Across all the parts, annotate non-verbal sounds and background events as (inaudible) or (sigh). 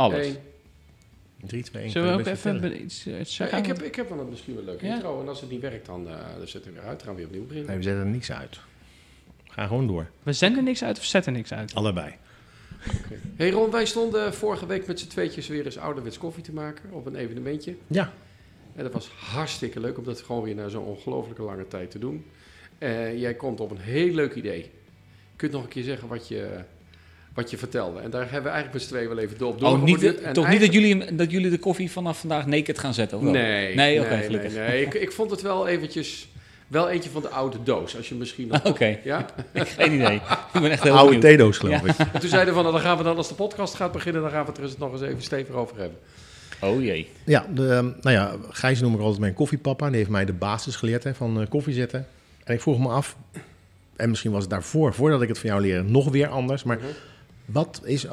alles. één. 3, 2, 1. Zullen we ook even iets, Ja, zeggen? ik, heb, ik heb wel een, misschien wel een leuke Ja? intro. En als het niet werkt, dan, eh dan zetten we weer uit. Dan gaan we weer opnieuw beginnen. Nee, we zetten er niks uit. Ga gewoon door. We zenden niks uit of zetten niks uit? Allebei. Hey Ron, wij stonden vorige week met z'n tweetjes weer eens ouderwets koffie te maken op een evenementje. Ja. En dat was hartstikke leuk om dat gewoon weer na zo'n ongelooflijke lange tijd te doen. Eh, jij komt op een heel leuk idee. Je kunt nog een keer zeggen wat je, wat je vertelde. En daar hebben we eigenlijk met z'n tweeën wel even door op Oh, niet, toch niet dat jullie, dat jullie de koffie vanaf vandaag naked gaan zetten? Of wel? Nee, Nee, oké, nee, gelukkig. nee, nee. Ik, ik vond het wel eventjes... Wel eentje van de oude doos, als je misschien nog... Oké, Ja? geen idee. Ik ben echt heel Oude theedoos, geloof ik. En toen zeiden we van, nou, dan gaan we dan als de podcast gaat beginnen, dan gaan we het er eens nog eens even stevig over hebben. Oh jee. Ja, de, ehm, nou ja, Gijs noem ik altijd mijn koffiepapa. Die heeft mij de basis geleerd hè, van eh, koffie zetten. En ik vroeg me af, en misschien was het daarvoor, voordat ik het van jou leerde, nog weer anders. Maar Mhm. Wat is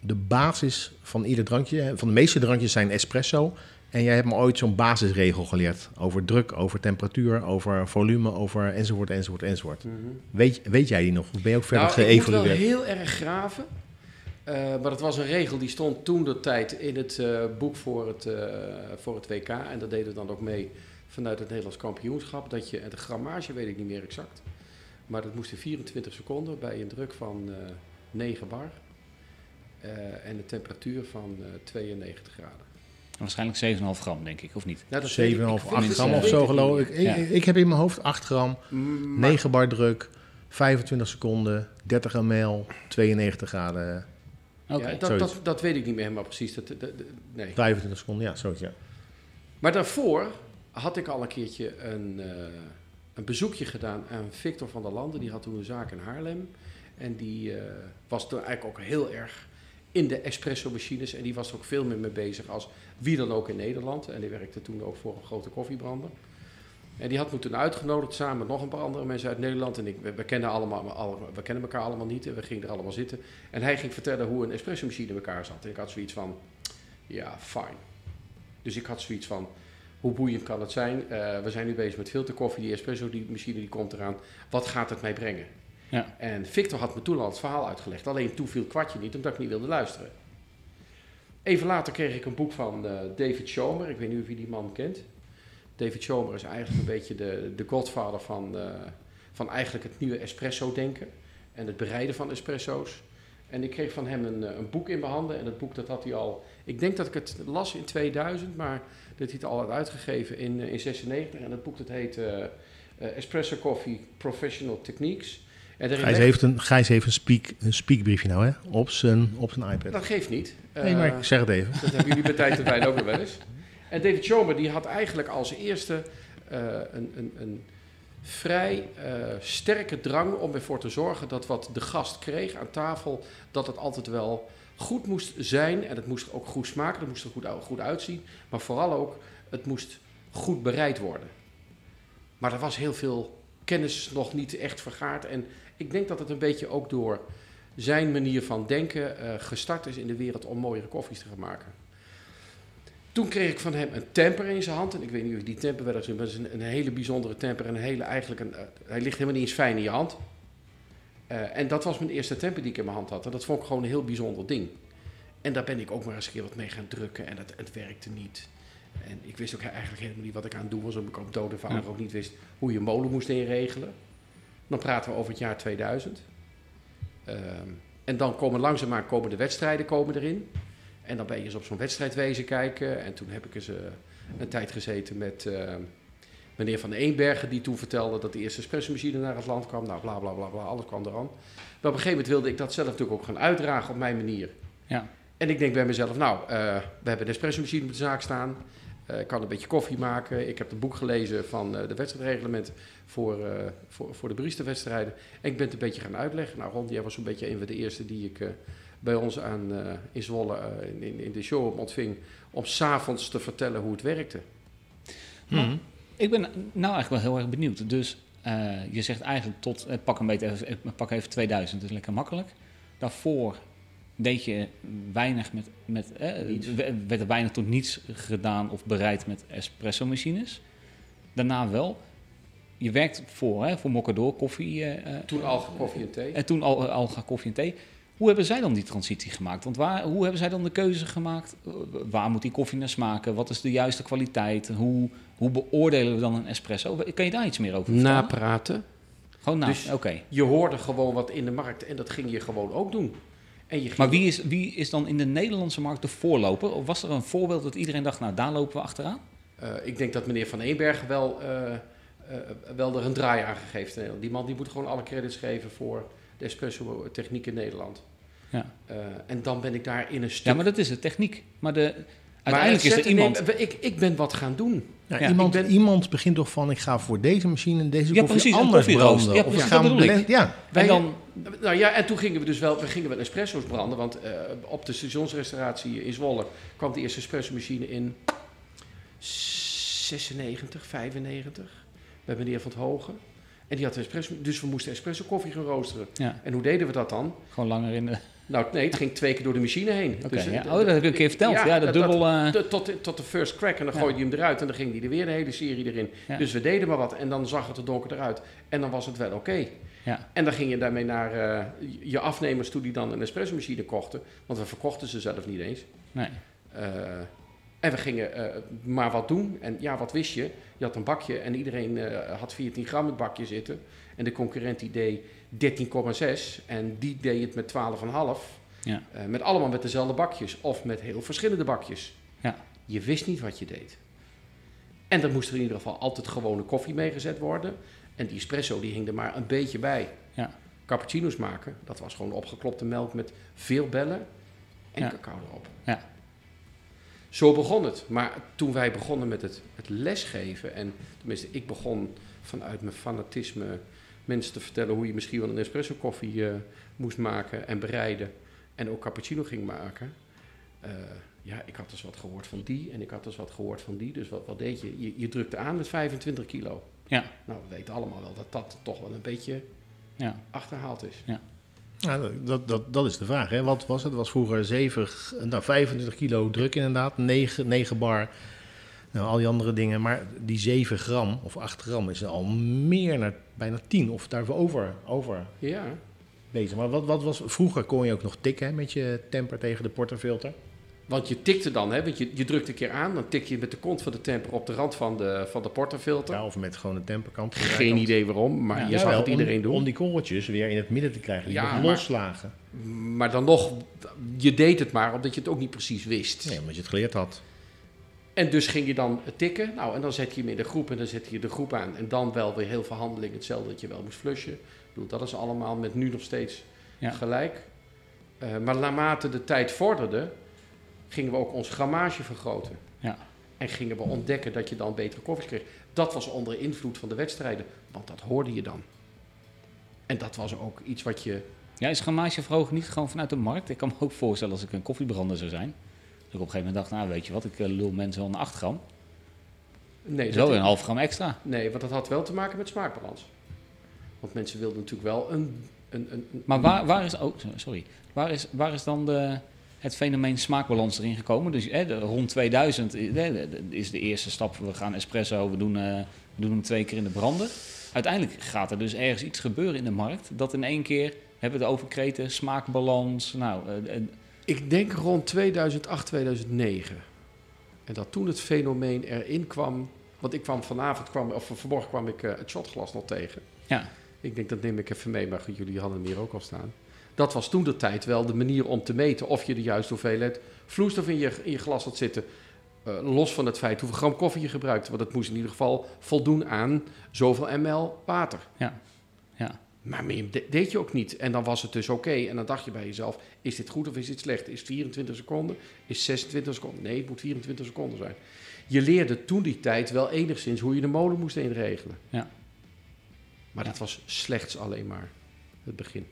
de basis van ieder drankje? Van de meeste drankjes zijn espresso. En jij hebt me ooit zo'n basisregel geleerd over druk, over temperatuur, over volume, over enzovoort, enzovoort, enzovoort. Weet, weet jij die nog? Of ben je ook verder nou, ik moet wel geëvalueerd? heel erg graven. Eh, maar dat was een regel die stond toen de tijd in het eh, boek voor het, eh, voor het WK. En dat deden we dan ook mee vanuit het Nederlands kampioenschap. Dat je, en de grammage weet ik niet meer exact. Maar dat moest in 24 seconden bij een druk van 9 bar. Eh, en een temperatuur van eh 92 graden. Waarschijnlijk 7,5 gram, denk ik, of niet? Dat 7,5, weet ik- ik 8 weet het- gram of zo ik geloof ik. Ik, ik heb in mijn hoofd 8 gram, Mm, maar- 9 bar druk, 25 seconden, 30 ml, 92 graden, Oké. ja, dat, dat, dat weet ik niet meer helemaal precies. Dat, dat- dat- nee. 25 seconden, ja, zoiets, ja. Maar daarvoor had ik al een keertje een, eh, een bezoekje gedaan aan Victor van der Landen. Die had toen een zaak in Haarlem. En die eh, was toen eigenlijk ook heel erg in de espresso-machines. En die was er ook veel meer mee bezig als wie dan ook in Nederland. En die werkte toen ook voor een grote koffiebrander. En die had me toen uitgenodigd samen met nog een paar andere mensen uit Nederland. En ik, we, kennen allemaal, alle- we kennen elkaar allemaal niet. En we gingen er allemaal zitten. En hij ging vertellen hoe een espresso-machine in elkaar zat. En ik had zoiets van, ja, fijn. Dus ik had zoiets van, hoe boeiend kan het zijn? Eh, we zijn nu bezig met filterkoffie, die espresso die machine die komt eraan. Wat gaat het mij brengen? Ja. En Victor had me toen al het verhaal uitgelegd. Alleen toen viel kwartje niet, omdat ik niet wilde luisteren. Even later kreeg ik een boek van eh, David Schomer. Ik weet niet of je die man kent. David Schomer is eigenlijk een beetje de, de godvader van, eh, van eigenlijk het nieuwe espresso-denken. En het bereiden van espresso's. En ik kreeg van hem een, eh, een boek in mijn handen. En dat boek dat had hij al... Ik denk dat ik het las in 2000, maar dat hij het al had uitgegeven in, eh, in 96. En dat boek dat heet Espresso Coffee Professional Techniques. En Gijs heeft een, Gijs heeft een, speak, een speakbriefje nou, hè? Op zijn, op zijn iPad. Dat geeft niet. Nee, maar Eh, ik zeg het even. Dat hebben jullie bij tijd en wijn ook nog wel eens. En David Schomer die had eigenlijk als eerste eh, een, een, een vrij eh, sterke drang om ervoor te zorgen dat wat de gast kreeg aan tafel, dat het altijd wel goed moest zijn. En het moest ook goed smaken, het moest er goed, goed uitzien. Maar vooral ook, het moest goed bereid worden. Maar er was heel veel kennis nog niet echt vergaard. En ik denk dat het een beetje ook door zijn manier van denken eh, gestart is in de wereld om mooiere koffies te gaan maken. Toen kreeg ik van hem een temper in zijn hand. En ik weet niet of je die temper wel eens maar het is een, een hele bijzondere temper. En een hele, eigenlijk een, eh, hij ligt helemaal niet eens fijn in je hand. Eh, en dat was mijn eerste temper die ik in mijn hand had. En dat vond ik gewoon een heel bijzonder ding. En daar ben ik ook maar eens een keer wat mee gaan drukken. En het, het werkte niet. En ik wist ook eigenlijk helemaal niet wat ik aan het doen was. Omdat ik op dode vader Ja. ook niet wist hoe je molen moest inregelen. Dan praten we over het jaar 2000. Ehm, en dan komen langzaamaan komen de wedstrijden komen erin. En dan ben je eens op zo'n wedstrijd wezen kijken. En toen heb ik eens eh, een tijd gezeten met eh, meneer Van Eenbergen... die toen vertelde dat de eerste espressomachine naar het land kwam. Nou, bla, bla, bla, bla, alles kwam eraan. Maar op een gegeven moment wilde ik dat zelf natuurlijk ook gaan uitdragen op mijn manier. Ja. En ik denk bij mezelf, nou, eh, we hebben een espressomachine op de zaak staan. Eh, ik kan een beetje koffie maken. Ik heb het boek gelezen van eh, de wedstrijdreglement voor, eh, voor, voor de barista-wedstrijden. En ik ben het een beetje gaan uitleggen. Nou, Ron, jij was zo'n beetje een van de eerste die ik eh, bij ons aan, eh, in Zwolle eh, in, in, in de show ontving, om s'avonds te vertellen hoe het werkte. Mhm. Ik ben nou eigenlijk wel heel erg benieuwd. Dus eh, je zegt eigenlijk tot, eh, pak een beetje, even, pak even 2000, dat is lekker makkelijk. Daarvoor deed je weinig met, met eh, werd er weinig tot niets gedaan of bereid met espresso machines. Daarna wel. Je werkt voor, hè, voor Mocador koffie. eh, eh, Toen al koffie en thee. En toen al, Alga Koffie en Thee. Hoe hebben zij dan die transitie gemaakt? Want waar, hoe hebben zij dan de keuze gemaakt? Uh, Waar moet die koffie naar smaken? Wat is de juiste kwaliteit? Hoe, hoe beoordelen we dan een espresso? Kan je daar iets meer over vertellen? Napraten. Gewoon na, Dus- oké. Je hoorde gewoon wat in de markt en dat ging je gewoon ook doen. Ging Maar wie is, wie is dan in de Nederlandse markt de voorloper? Of was er een voorbeeld dat iedereen dacht, nou daar lopen we achteraan? Eh, ik denk dat meneer Van Eenberg wel, eh, eh, wel er een draai aan gegeven. Die man die moet gewoon alle credits geven voor de espresso techniek in Nederland. Ja. En dan ben ik daar in een stuk... ja, maar dat is de techniek. Maar de, Maar uiteindelijk is er iemand... ik, ik ben wat gaan doen. Ja, Ja, iemand, ben- iemand begint toch van, ik ga voor deze machine deze Ja, koffie precies, anders branden. Ja, of precies, ik ga dat bedoel ik. blend- Ja, Wij- en dan, Nou ja, en toen gingen we dus wel, we gingen wel espresso's branden. Want eh, op de stationsrestauratie in Zwolle kwam de eerste espresso machine in 96, 95. Bij meneer Van het Hogen. En die had een espresso, dus we moesten espresso koffie gaan roosteren. ja, En hoe deden we dat dan? gewoon langer in de... Nou, nee, het ging twee keer door de machine heen. Oké, Dus, ja. eh, Oh, dat heb je een keer verteld. Ja, de dat- dubbel... eh, dat- tot, tot de first crack en dan Ja. gooide hij hem eruit en dan ging hij er weer de hele serie erin. Ja. Dus we deden maar wat en dan zag het er donker eruit en dan was het wel oké. ja, En dan ging je daarmee naar eh, je afnemers toe die dan een espresso machine kochten, want we verkochten ze zelf niet eens. nee. En we gingen eh, maar wat doen. En ja, wat wist je? Je had een bakje en iedereen eh, had 14 gram in het bakje zitten. En de concurrent die deed 13,6 en die deed het met 12,5. Ja. Eh, met allemaal met dezelfde bakjes of met heel verschillende bakjes. Ja. Je wist niet wat je deed. En er moest er in ieder geval altijd gewone koffie meegezet worden. En die espresso die hing er maar een beetje bij. Ja. Cappuccino's maken, dat was gewoon opgeklopte melk met veel bellen en cacao erop. Ja. Zo begon het. Maar toen wij begonnen met het, het lesgeven, en tenminste ik begon vanuit mijn fanatisme mensen te vertellen hoe je misschien wel een espresso koffie eh, moest maken en bereiden. En ook cappuccino ging maken. Eh, ja, ik had dus wat gehoord van die en ik had dus wat gehoord van die. Dus wat, wat deed je? je? Je drukte aan met 25 kilo. Ja. Nou, we weten allemaal wel dat dat toch wel een beetje Ja. achterhaald is. Ja, dat, dat, dat is de vraag. Hè. Wat was het? Het was vroeger 7, g- nou, 25 kilo druk inderdaad, 9, 9 bar, nou, al die andere dingen. Maar die 7 gram of 8 gram is al meer naar bijna 10 of daarover over Ja, bezig. Maar wat, wat was, vroeger kon je ook nog tikken hè, met je temper tegen de porterfilter. Want je tikte dan, hè, want je, je drukt een keer aan, dan tik je met de kont van de temper op de rand van de, van de porterfilter. Ja, of met gewoon een temperkant. Geen idee waarom, maar Ja, je Jawel, het iedereen om, doen. Om die korreltjes weer in het midden te krijgen, die Ja, maar- loslagen. Maar dan nog, je deed het maar omdat je het ook niet precies wist. Nee, omdat je het geleerd had. En dus ging je dan tikken. Nou, en dan zet je hem in de groep en dan zet je de groep aan. En dan wel weer heel veel handeling. Hetzelfde dat je wel moest flushen. Ik bedoel, dat is allemaal met nu nog steeds Ja. gelijk. Eh, maar naarmate de tijd vorderde, gingen we ook ons grammage vergroten. Ja. En gingen we ontdekken dat je dan betere koffies kreeg. Dat was onder invloed van de wedstrijden. Want dat hoorde je dan. En dat was ook iets wat je... Ja, is grammage verhogen niet gewoon vanuit de markt? Ik kan me ook voorstellen als ik een koffiebrander zou zijn. Dat ik op een gegeven moment dacht, nou weet je wat, ik eh, lul mensen wel een 8 gram. Nee, Zo dat- een half gram extra. Nee, want dat had wel te maken met smaakbalans. Want mensen wilden natuurlijk wel een... een, een Maar waar, waar is, oh, sorry, waar is, waar is dan de, het fenomeen smaakbalans erin gekomen? Dus hè, de, rond 2000 eh, is de eerste stap, we gaan espresso, we doen, eh, we doen hem twee keer in de brander. Uiteindelijk gaat er dus ergens iets gebeuren in de markt, dat in één keer, hebben we het over kreten, smaakbalans, nou, eh, Ik denk rond 2008, 2009. En dat toen het fenomeen erin kwam... Want ik kwam vanavond, kwam, of vanmorgen kwam ik het shotglas nog tegen. ja, Ik denk, dat neem ik even mee, maar goed, jullie hadden hem hier ook al staan. Dat was toen de tijd wel de manier om te meten of je de juiste hoeveelheid vloeistof in je, in je glas had zitten. Eh, los van het feit hoeveel gram koffie je gebruikt. Want het moest in ieder geval voldoen aan zoveel ml water. ja, ja. Maar meer de- deed je ook niet. En dan was het dus oké. En dan dacht je bij jezelf, is dit goed of is dit slecht? Is het 24 seconden? Is het 26 seconden? Nee, het moet 24 seconden zijn. Je leerde toen die tijd wel enigszins hoe je de molen moest inregelen. Ja. Maar dat was slechts alleen maar het begin.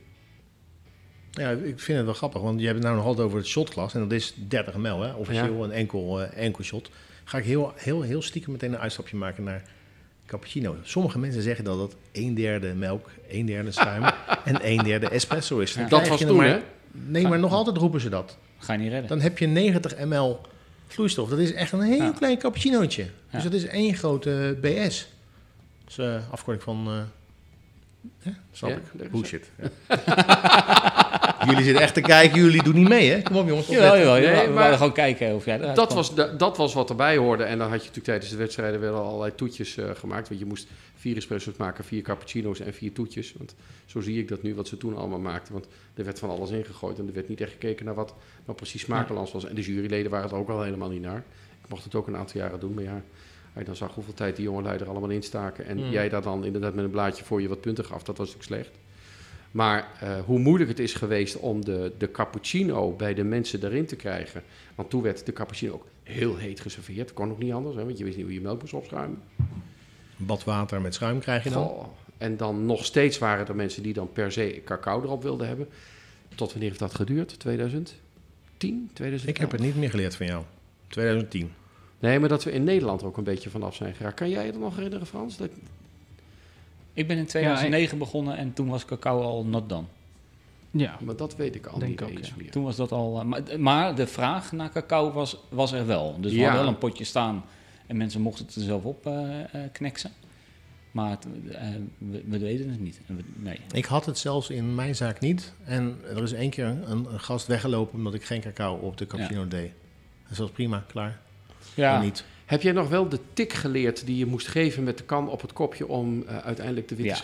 Ja, ik vind het wel grappig, want je hebt het nou nog altijd over het shotglas. En dat is 30 ml, hè? officieel een enkel, eh, enkel shot. Ga ik heel, heel, heel stiekem meteen een uitstapje maken naar cappuccino. Sommige mensen zeggen dat dat een derde melk, een derde schuim (laughs) en een derde espresso is. Dat was toen, maar- hè? Nee, maar nog altijd roepen ze dat. Ga je niet redden. Dan heb je 90 ml vloeistof. Dat is echt een heel Ja. klein cappuccinootje. Dus dat is één grote BS. Dat is eh, afkorting van... eh hè? Snap Ja, ik. Bullshit. (laughs) Ja. jullie zitten echt te kijken, jullie doen niet mee, hè? Kom op jongens. Jawel, Nee, jawel. we maar- gewoon kijken of jij eruit Dat was, dat was wat erbij hoorde. En dan had je natuurlijk tijdens de wedstrijden wel allerlei toetjes eh, gemaakt. Want je moest vier espresso's maken, vier cappuccino's en vier toetjes. Want zo zie ik dat nu, wat ze toen allemaal maakten. Want er werd van alles ingegooid. En er werd niet echt gekeken naar wat nou precies smaakbalans was. En de juryleden waren het ook al helemaal niet naar. Ik mocht het ook een aantal jaren doen. Maar ja, als je dan zag hoeveel tijd die jongelui er allemaal in staken. En Mm. jij daar dan inderdaad met een blaadje voor je wat punten gaf. Dat was natuurlijk slecht. Maar eh, hoe moeilijk het is geweest om de, de cappuccino bij de mensen erin te krijgen. Want toen werd de cappuccino ook heel heet geserveerd. Kon ook niet anders, hè, want je wist niet hoe je melk moest opschuimen. Badwater met schuim krijg je dan. Goh. En dan nog steeds waren er mensen die dan per se cacao erop wilden hebben. Tot wanneer heeft dat geduurd? 2010? 2011? Ik heb het niet meer geleerd van jou. 2010. Nee, maar dat we in Nederland er ook een beetje vanaf zijn geraakt. Kan jij je dat nog herinneren, Frans? Dat, Ik ben in 2009 begonnen en toen was cacao al not done. Ja, maar dat weet ik al Denk niet ook, eens ja. meer. Toen was dat al... eh, Maar, maar de vraag naar cacao was, was er wel. Dus we hadden wel een potje staan en mensen mochten het er zelf op eh, eh, kneksen. Maar het, eh, we, we deden het niet. We- nee. Ik had het zelfs in mijn zaak niet. En er is één keer een, een gast weggelopen omdat ik geen cacao op de cappuccino deed. Dat was prima, klaar. Ja, niet. Heb jij nog wel de tik geleerd die je moest geven met de kan op het kopje om eh, uiteindelijk de witte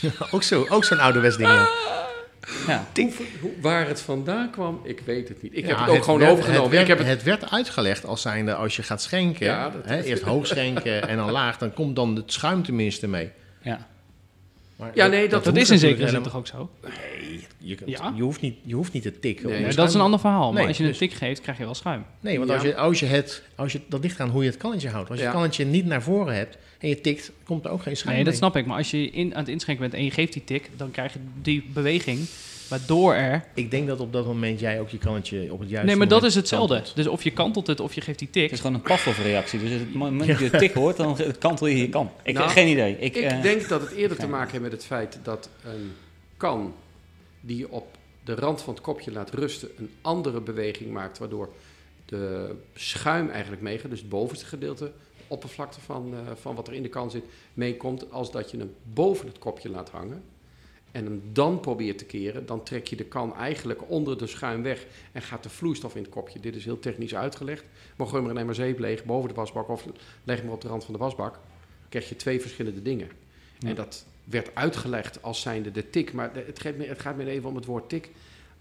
Ja. (laughs) ook zo, ook zo'n ouderwets ding. ja. ja. Hoe- hoe- waar het vandaan kwam, ik weet het niet. Ik heb het ook gewoon werd- overgenomen. Het werd, ik heb het, het werd uitgelegd als zijnde als je gaat schenken, Ja, dat- hè, eerst hoog schenken en dan laag, dan komt dan het schuim tenminste mee. ja. Maar Ja, nee, dat- dat is in zekere zin toch ook zo? Nee, je, kunt- Ja? je, hoeft niet, je hoeft niet te tikken. Nee, dat is een ander verhaal. Maar Nee, als je een dus- tik geeft, krijg je wel schuim. Nee, want Ja. als, je, als je het, als je, dat ligt aan hoe je het kannetje houdt. Als je Ja. het kannetje niet naar voren hebt en je tikt, komt er ook geen schuim Nee, dat snap ik. Maar als je in, aan het inschenken bent en je geeft die tik, dan krijg je die beweging, waardoor er... Ik denk dat op dat moment jij ook je kannetje op het juiste Nee, maar dat is hetzelfde. kantelt. Dus of je kantelt het of je geeft die tik. Het is gewoon een Pavlov-reactie. Dus het moment dat je de tik hoort, dan kantel je je kan. Ik Nou, heb geen idee. Ik, ik eh, denk dat het eerder te maken heeft met het feit dat een kan die je op de rand van het kopje laat rusten, een andere beweging maakt, waardoor de schuim eigenlijk meegaat, dus het bovenste gedeelte, de oppervlakte van, eh, van wat er in de kan zit, meekomt, als dat je hem boven het kopje laat hangen. En hem dan probeert te keren, dan trek je de kan eigenlijk onder de schuim weg en gaat de vloeistof in het kopje. Dit is heel technisch uitgelegd. Maar gooi maar een emmer zeep leeg boven de wasbak of leg hem op de rand van de wasbak. Krijg je twee verschillende dingen. Ja. En dat werd uitgelegd als zijnde de tik. Maar het, gaat me, het gaat me even om het woord tik.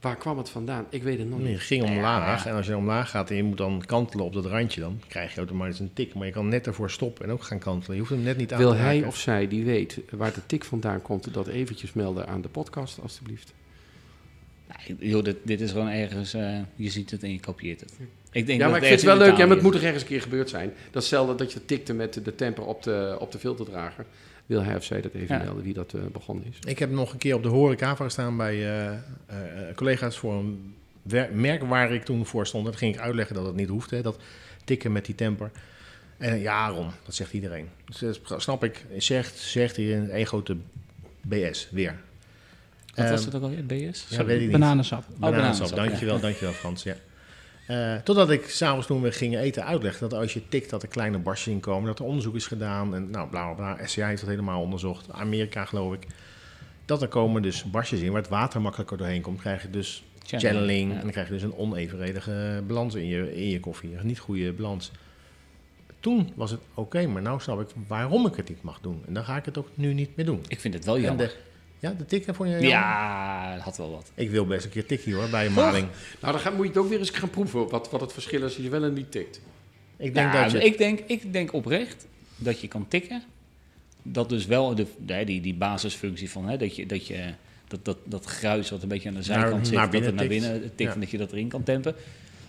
Waar kwam het vandaan? Ik weet het nog Nee, niet. ging omlaag Ja. en als je omlaag gaat en je moet dan kantelen op dat randje, dan krijg je automatisch een tik. Maar je kan net ervoor stoppen en ook gaan kantelen. Je hoeft hem net niet aan Wil te hij raken. of zij die weet waar de tik vandaan komt, dat eventjes melden aan de podcast, alstublieft. nee, joh, dit, dit is gewoon ergens... eh, je ziet het en je kopieert het. Ik denk Ja, dat maar ik vind het wel leuk. Ja, maar het moet toch ergens een keer gebeurd zijn. Dat stel dat je tikte met de temper op de, op de filterdrager. Wil hij of zij dat even Ja. melden wie dat eh, begonnen is? Ik heb nog een keer op de horeca gestaan bij eh, eh, collega's voor een merk waar ik toen voor stond. En dan ging ik uitleggen dat het niet hoeft, hè, dat tikken met die temper. En ja, Ron, dat zegt iedereen. Dus dat snap ik. Zegt, zegt hier in één grote BS weer. Wat was Ehm, het ook alweer? BS? Ja, Sorry. weet ik niet. Bananensap. Bananensap, bananensap, dankjewel, ja. dankjewel Frans. Ja. Eh, totdat ik s'avonds toen we gingen eten uitlegde dat als je tikt dat er kleine barstjes in komen, dat er onderzoek is gedaan en nou bla bla bla. SCI heeft dat helemaal onderzocht, Amerika geloof ik. Dat er komen dus barstjes in waar het water makkelijker doorheen komt, krijg je dus channeling Ja. en dan krijg je dus een onevenredige balans in je, in je koffie, een niet goede balans. Toen was het oké, maar nou snap ik waarom ik het niet mag doen. En dan ga ik het ook nu niet meer doen. Ik vind het wel jammer. De, ja, de tikken vond je jammer? Ja, het had wel wat. Ik wil best een keer tikkie hoor, bij een maling. Nou, dan ga, moet je het ook weer eens gaan proeven. Wat, wat het verschil is als je wel en niet tikt. Ik denk Ja, dat je... ik, denk, ik denk oprecht dat je kan tikken. Dat dus wel de, de- die, die basisfunctie van hè, dat je, dat, je dat, dat, dat gruis wat een beetje aan de zijkant Naar- zit, naar dat het naar binnen tikt Ja. en dat je dat erin kan tempen.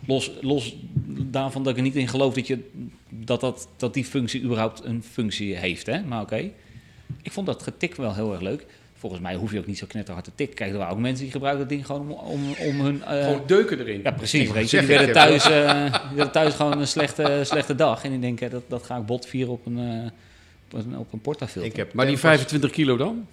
Los, los daarvan dat ik er niet in geloof dat, je, dat, dat, dat die functie überhaupt een functie heeft. Hè? Maar oké. Ik vond dat getik wel heel erg leuk. Volgens mij hoef je ook niet zo knetterhard te tikken. Kijk, er waren ook mensen die gebruiken dat ding gewoon om, om, om hun... eh, Gewoon deuken erin. ja, precies. Weet je, die werden thuis, eh, die thuis gewoon een slechte, slechte dag. En die denken, dat, dat ga ik bot vieren op een, eh op een, op een portafilter. Ik heb Maar die Tempers- 25 kilo dan?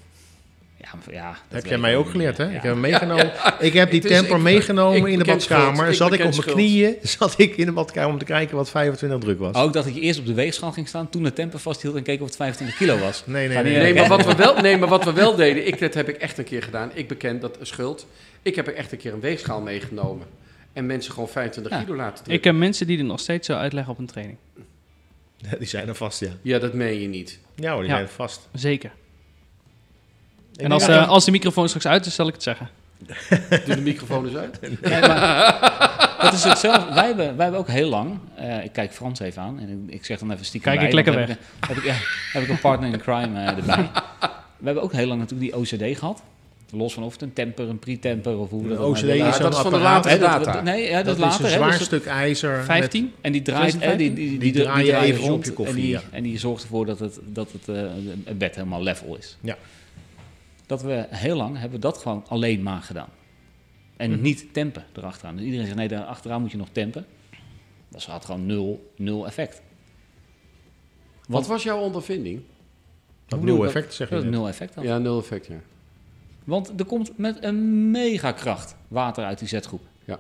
Ja, ja, dat Heb jij mij ook geleerd, hè? (laughs) Ja. Ik heb hem meegenomen. Ik heb die is- temper ik- meegenomen ik in de badkamer. schuld. Ik Zat ik op mijn knieën, (laughs) zat ik in de badkamer om te kijken wat 25 druk was. Ook dat ik eerst op de weegschaal ging staan, toen de temper vasthield en keek of het 25 kilo was. Nee, nee, nee. maar wat we wel, nee, maar wat we wel deden, ik, dat heb ik echt een keer gedaan. Ik beken dat een schuld. Ik heb er echt een keer een weegschaal meegenomen. En mensen gewoon 25 Ja. kilo laten drukken. Ik heb mensen die er nog steeds zo uitleggen op een training. (laughs) Die zijn er vast, ja. Ja, dat meen je niet. Ja hoor, die Ja. zijn er vast. Zeker. En als, eh, als de microfoon straks uit is, zal ik het zeggen. (laughs) Doe de microfoon eens uit. (laughs) Nee, maar dat is hetzelfde. Wij hebben, wij hebben ook heel lang, eh, ik kijk Frans even aan en ik, zeg dan even stiekem Kijk bij, ik lekker dan Heb ik, ja, heb ik een partner in crime eh, erbij. (laughs) We hebben ook heel lang natuurlijk die OCD gehad. Los van of het een temper, een pre-temper of hoe we dat OCD. Ja, is dat is van de latere dat- data. dat- nee, ja, dat, Dat is is later. een hè, zwaar dus stuk ijzer. met- 15? En die draait, hè, die, die, die, die, Die draai je draait even op rond je koffie, en, die, ja. en die zorgt ervoor dat het, dat het, eh, het bed helemaal level is. Ja. Dat we heel lang hebben we dat gewoon alleen maar gedaan. En Hm. niet tempen erachteraan. Dus iedereen zegt, nee, daar achteraan moet je nog tempen. Dat had gewoon nul, nul effect. Wat was jouw ondervinding? Dat nul dat- effect, zeg je Dat nul effect had. Ja, nul effect, ja. Want er komt met een megakracht water uit die zetgroep. Ja.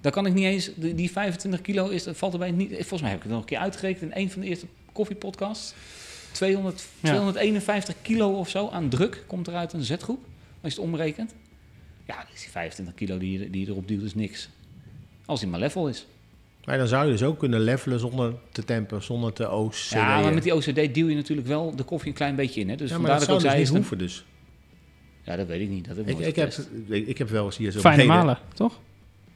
Daar kan ik niet eens, die, die 25 kilo is, dat valt erbij niet. Volgens mij heb ik het nog een keer uitgerekend in een van de eerste koffiepodcasts. 200, Ja. 251 kilo of zo aan druk komt er uit een zetgroep. Als je het omrekent. Ja, dus die 25 kilo die je, die je erop duwt is niks. Als die maar level is. Maar dan zou je dus ook kunnen levelen zonder te tempen, zonder te OCD. Ja, maar met die OCD duw je natuurlijk wel de koffie een klein beetje in. Hè? Dus ja, maar dat zou ik dus ook niet hoeven dus. Ja, dat weet ik niet. Dat heb ik, Ik, ik, heb, ik, ik heb wel eens hier zo Fijne beneden- malen, toch?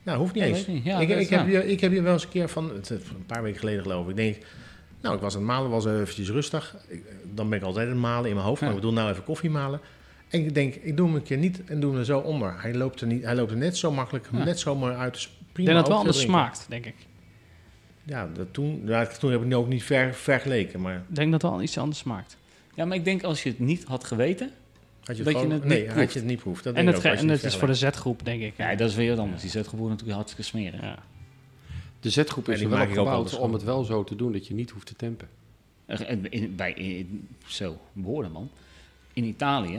Nou, hoeft niet Ja, eens. niet. Ja, ik, ik, is heb hier, ik heb hier wel eens een keer van, een paar weken geleden geloof ik, ik denk, nou ik was aan het malen, was eventjes rustig. Ik, dan ben ik altijd aan het malen in mijn hoofd, Ja. maar ik bedoel nou even koffie malen. En ik denk, ik doe hem een keer niet en doe hem er zo onder. Hij loopt er, niet, hij loopt er net zo makkelijk, Ja. net zomaar uit. Dus Ik prima denk dat het wel anders drinken. smaakt, denk ik. Ja, dat toen, ja, toen heb ik het ook niet ver, vergeleken, maar Ik denk dat het wel iets anders smaakt. Ja, maar ik denk als je het niet had geweten... had je Dat het, je gewoon, het niet nee, had proeft. je het niet proeft. Dat En het, ook, en je niet is voor de Z-groep, denk ik. Ja, dat is weer wat anders. Die zetgeboer natuurlijk hartstikke smeren. Ja. De zetgroep Ja, is er wel gebouwd om het wel zo te doen dat je niet hoeft te tempen. In- in- bij, in- zo, woorden man. In Italië,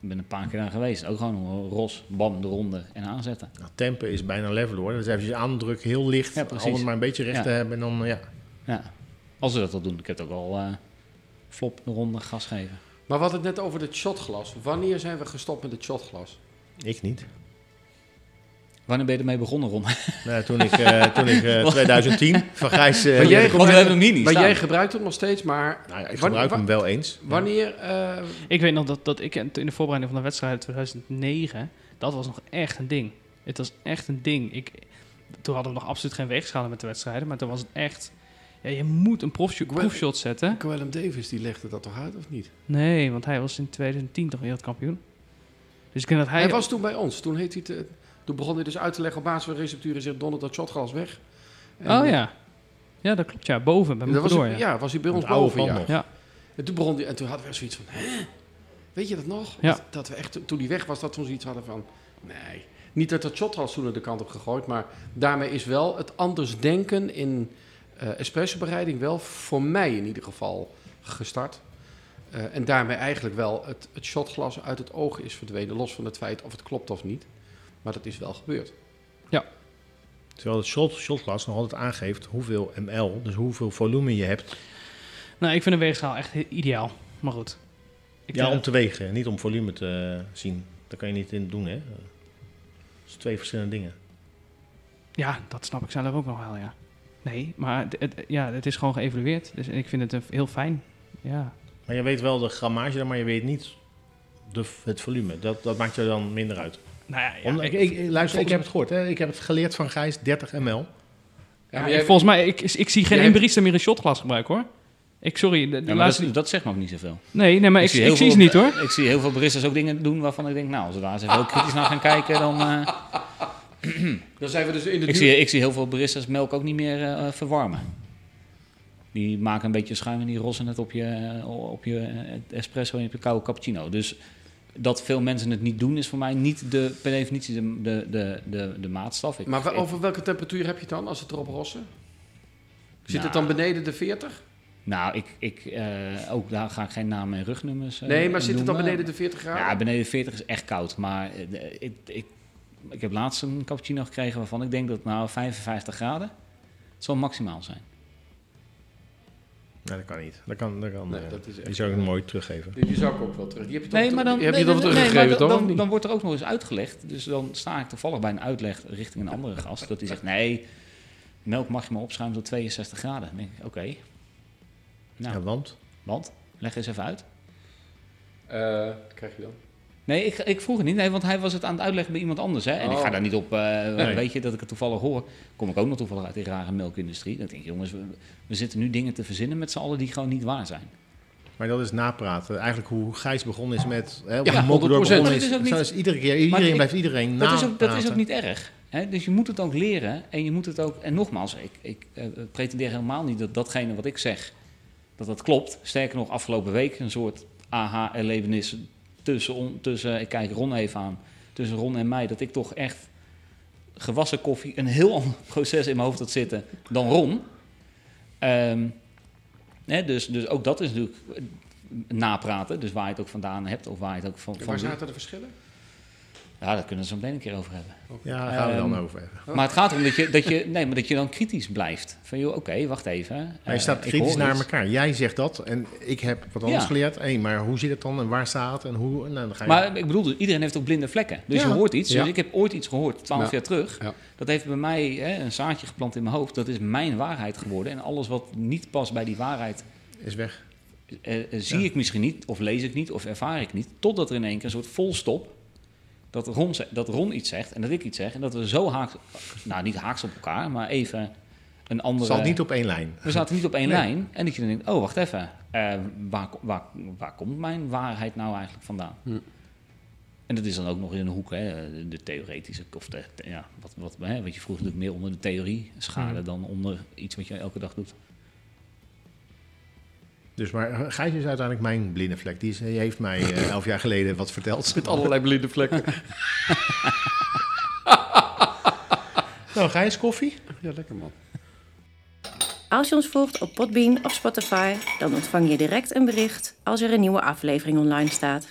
ik ben een paar keer daar geweest. Ook gewoon een ros, bam, de ronde en aanzetten. Nou, tempen is bijna level hoor. Dus even je aandruk heel licht, Ja, alles maar een beetje recht Ja. te hebben en dan, ja. Ja, als ze dat al doen. Ik heb het ook al eh, flop de ronde gas geven. Maar we hadden het net over het shotglas. Wanneer zijn we gestopt met het shotglas? Ik niet. Wanneer ben je ermee begonnen, Ron? Nou, toen ik, eh, toen ik eh, (laughs) 2010 van Gijs... eh, Maar jij Want we hebben hem hier niet Maar staan. jij gebruikt het nog steeds, maar nou ja, ik Wanneer- gebruik hem wel eens. wanneer... eh, Ik weet nog dat, dat ik in de voorbereiding van de wedstrijd in 2009, dat was nog echt een ding. Het was echt een ding. Ik, toen hadden we nog absoluut geen weegschalen met de wedstrijden, maar toen was het echt... Ja, je moet een proefshot, zetten. Gwellem Davis, die legde dat toch uit, of niet? Nee, want hij was in 2010 toch wereldkampioen. Dus ik denk dat hij... Hij was toen bij ons. Toen, heet hij te- toen begon hij dus uit te leggen op basis van receptuur en zegt donderd dat shotglas weg. En, Oh ja. Ja, dat klopt. Ja, boven bij Dat was, door, hij- ja. ja, was hij bij ons boven, ja. En toen, begon hij, en toen hadden we zoiets van, hè? Weet je dat nog? Ja. Dat, dat we echt, toen hij weg was, dat we zoiets hadden van, nee. Niet dat dat shotglas toen aan de kant op gegooid, maar daarmee is wel het anders denken in eh espressobereiding wel voor mij in ieder geval gestart. Eh, en daarmee eigenlijk wel het, het shotglas uit het oog is verdwenen, los van het feit of het klopt of niet. Maar dat is wel gebeurd. Terwijl het shot, shotglas nog altijd aangeeft hoeveel ml, dus hoeveel volume je hebt. Nou, ik vind een weegschaal echt ideaal. Maar goed. Ik ja, denk om te wegen, niet om volume te eh, zien. Dat kan je niet in doen, hè. Dat is twee verschillende dingen. Ja, dat snap ik zelf ook nog wel, ja. Nee, maar het, het- ja, het is gewoon geëvalueerd. Dus ik vind het heel fijn. Ja. Maar je weet wel de grammage, maar je weet niet de, het volume. Dat, dat maakt je dan minder uit. Nou ja, ja, Om, ik, luister, ik heb het gehoord. Hè. Ik heb het geleerd van Gijs, 30 ml. Ja, maar jij- volgens mij, ik, ik zie geen jij barista meer een shotglas gebruiken, hoor. Ik, sorry, de, de Ja, maar laatste... dat, dat zegt me ook niet zoveel. nee, nee, maar ik, ik, heel zie ze veel- niet, hoor. Ik zie heel veel baristas ook dingen doen waarvan ik denk, nou, als we daar eens even heel kritisch naar gaan kijken, dan... eh, (clears throat) Dan zijn we dus in de ik, duur- zie, ik zie heel veel baristas melk ook niet meer eh, verwarmen. Die maken een beetje schuim en die rossen het op je, op je eh, espresso en op je koude cappuccino. Dus dat veel mensen het niet doen, is voor mij niet de, per definitie de, de, de, de, de maatstaf. Ik- Maar over welke temperatuur heb je het dan als het erop rossen? Zit Nou, het dan beneden de 40? Nou, ik, ik, eh, ook daar ga ik geen namen en rugnummers eh, nee, maar zit het dan beneden de 40 graden? Ja, beneden de 40 is echt koud. Maar eh, ik, ik, ik heb laatst een cappuccino gekregen waarvan ik denk dat nou 55 graden, het zal maximaal zijn. Nee, dat kan niet. Dat kan, dat kan, Nee, eh, dat is echt- die zou ik mooi teruggeven. Die, die zou ik ook wel terug. Die heb je toch, Nee, maar dan, die heb nee, toch nee, nee, teruggegeven, maar toch? dan, dan, wordt er ook nog eens uitgelegd. Dus dan sta ik toevallig bij een uitleg richting een andere gast. Dat die zegt, nee, melk mag je maar opschuimen tot 62 graden. Dan denk ik, oké. Nou, Ja, want? want? Leg eens even uit. Eh, krijg je dan? Nee, ik, ik vroeg het niet. Nee, want hij was het aan het uitleggen bij iemand anders. Hè? En ik Oh. ga daar niet op, eh, Nee. weet je, dat ik het toevallig hoor. Kom ik ook nog toevallig uit die rare melkindustrie. Dan denk ik, jongens, we, we zitten nu dingen te verzinnen met z'n allen die gewoon niet waar zijn. Maar dat is napraten. Eigenlijk hoe Gijs begonnen is met... Hè, Ja, Mokkedor 100%. begonnen Maar dat is ook niet- is iedere keer, iedereen ik- blijft iedereen Dat is, ook, dat is ook niet erg. Hè? Dus je moet het ook leren. En je moet het ook. En nogmaals, ik, ik eh, pretendeer helemaal niet dat datgene wat ik zeg, dat dat klopt. Sterker nog, afgelopen week een soort aha-erlevenis tussen, tussen. Ik kijk Ron even aan. Tussen Ron en mij. Dat ik toch echt gewassen koffie een heel (laughs) ander proces in mijn hoofd had zitten dan Ron. Ehm, hè, dus, dus ook dat is natuurlijk eh, napraten. Dus waar je het ook vandaan hebt of waar je het ook van, En waar zaten de verschillen? Ja, daar kunnen we het zo meteen een keer over hebben. Ja, daar gaan we dan over. Oh. (laughs) Maar het gaat erom dat je, dat je, nee, maar dat je dan kritisch blijft. Van joh, oké, wacht even. Maar je Eh, staat kritisch naar elkaar. Jij zegt dat en ik heb wat anders Ja. geleerd. Hey, maar hoe zit het dan en waar staat en hoe? Nou, dan ga je... Maar ik bedoel, iedereen heeft ook blinde vlekken. Dus Ja. je hoort iets. Dus ik heb ooit iets gehoord, twaalf Ja. jaar terug. Dat heeft bij mij hè, een zaadje geplant in mijn hoofd. Dat is mijn waarheid geworden. En alles wat niet past bij die waarheid, is weg. eh, eh, zie ik misschien niet, of lees ik niet, of ervaar ik niet. Totdat er in één keer een soort volstop. Dat Ron, dat Ron iets zegt en dat ik iets zeg. En dat we zo haaks, nou niet haaks op elkaar, maar even een andere... Het zat niet op één lijn. We zaten niet op één Nee. lijn. En dat je dan denkt, oh, wacht even. eh, waar, waar, waar komt mijn waarheid nou eigenlijk vandaan? Hm. En dat is dan ook nog in een hoek, hè, de, theoretische, of de, ja, wat, wat, hè, wat je vroeger natuurlijk meer onder de theorie schade Hm. dan onder iets wat je elke dag doet. Dus maar eh, Gijs is uiteindelijk mijn blinde vlek. Die, is, die heeft mij eh, elf jaar geleden wat verteld. Met allerlei blinde vlekken. (laughs) Nou, Gijs, koffie? ja, lekker man. Als je ons volgt op Podbean of Spotify, dan ontvang je direct een bericht als er een nieuwe aflevering online staat.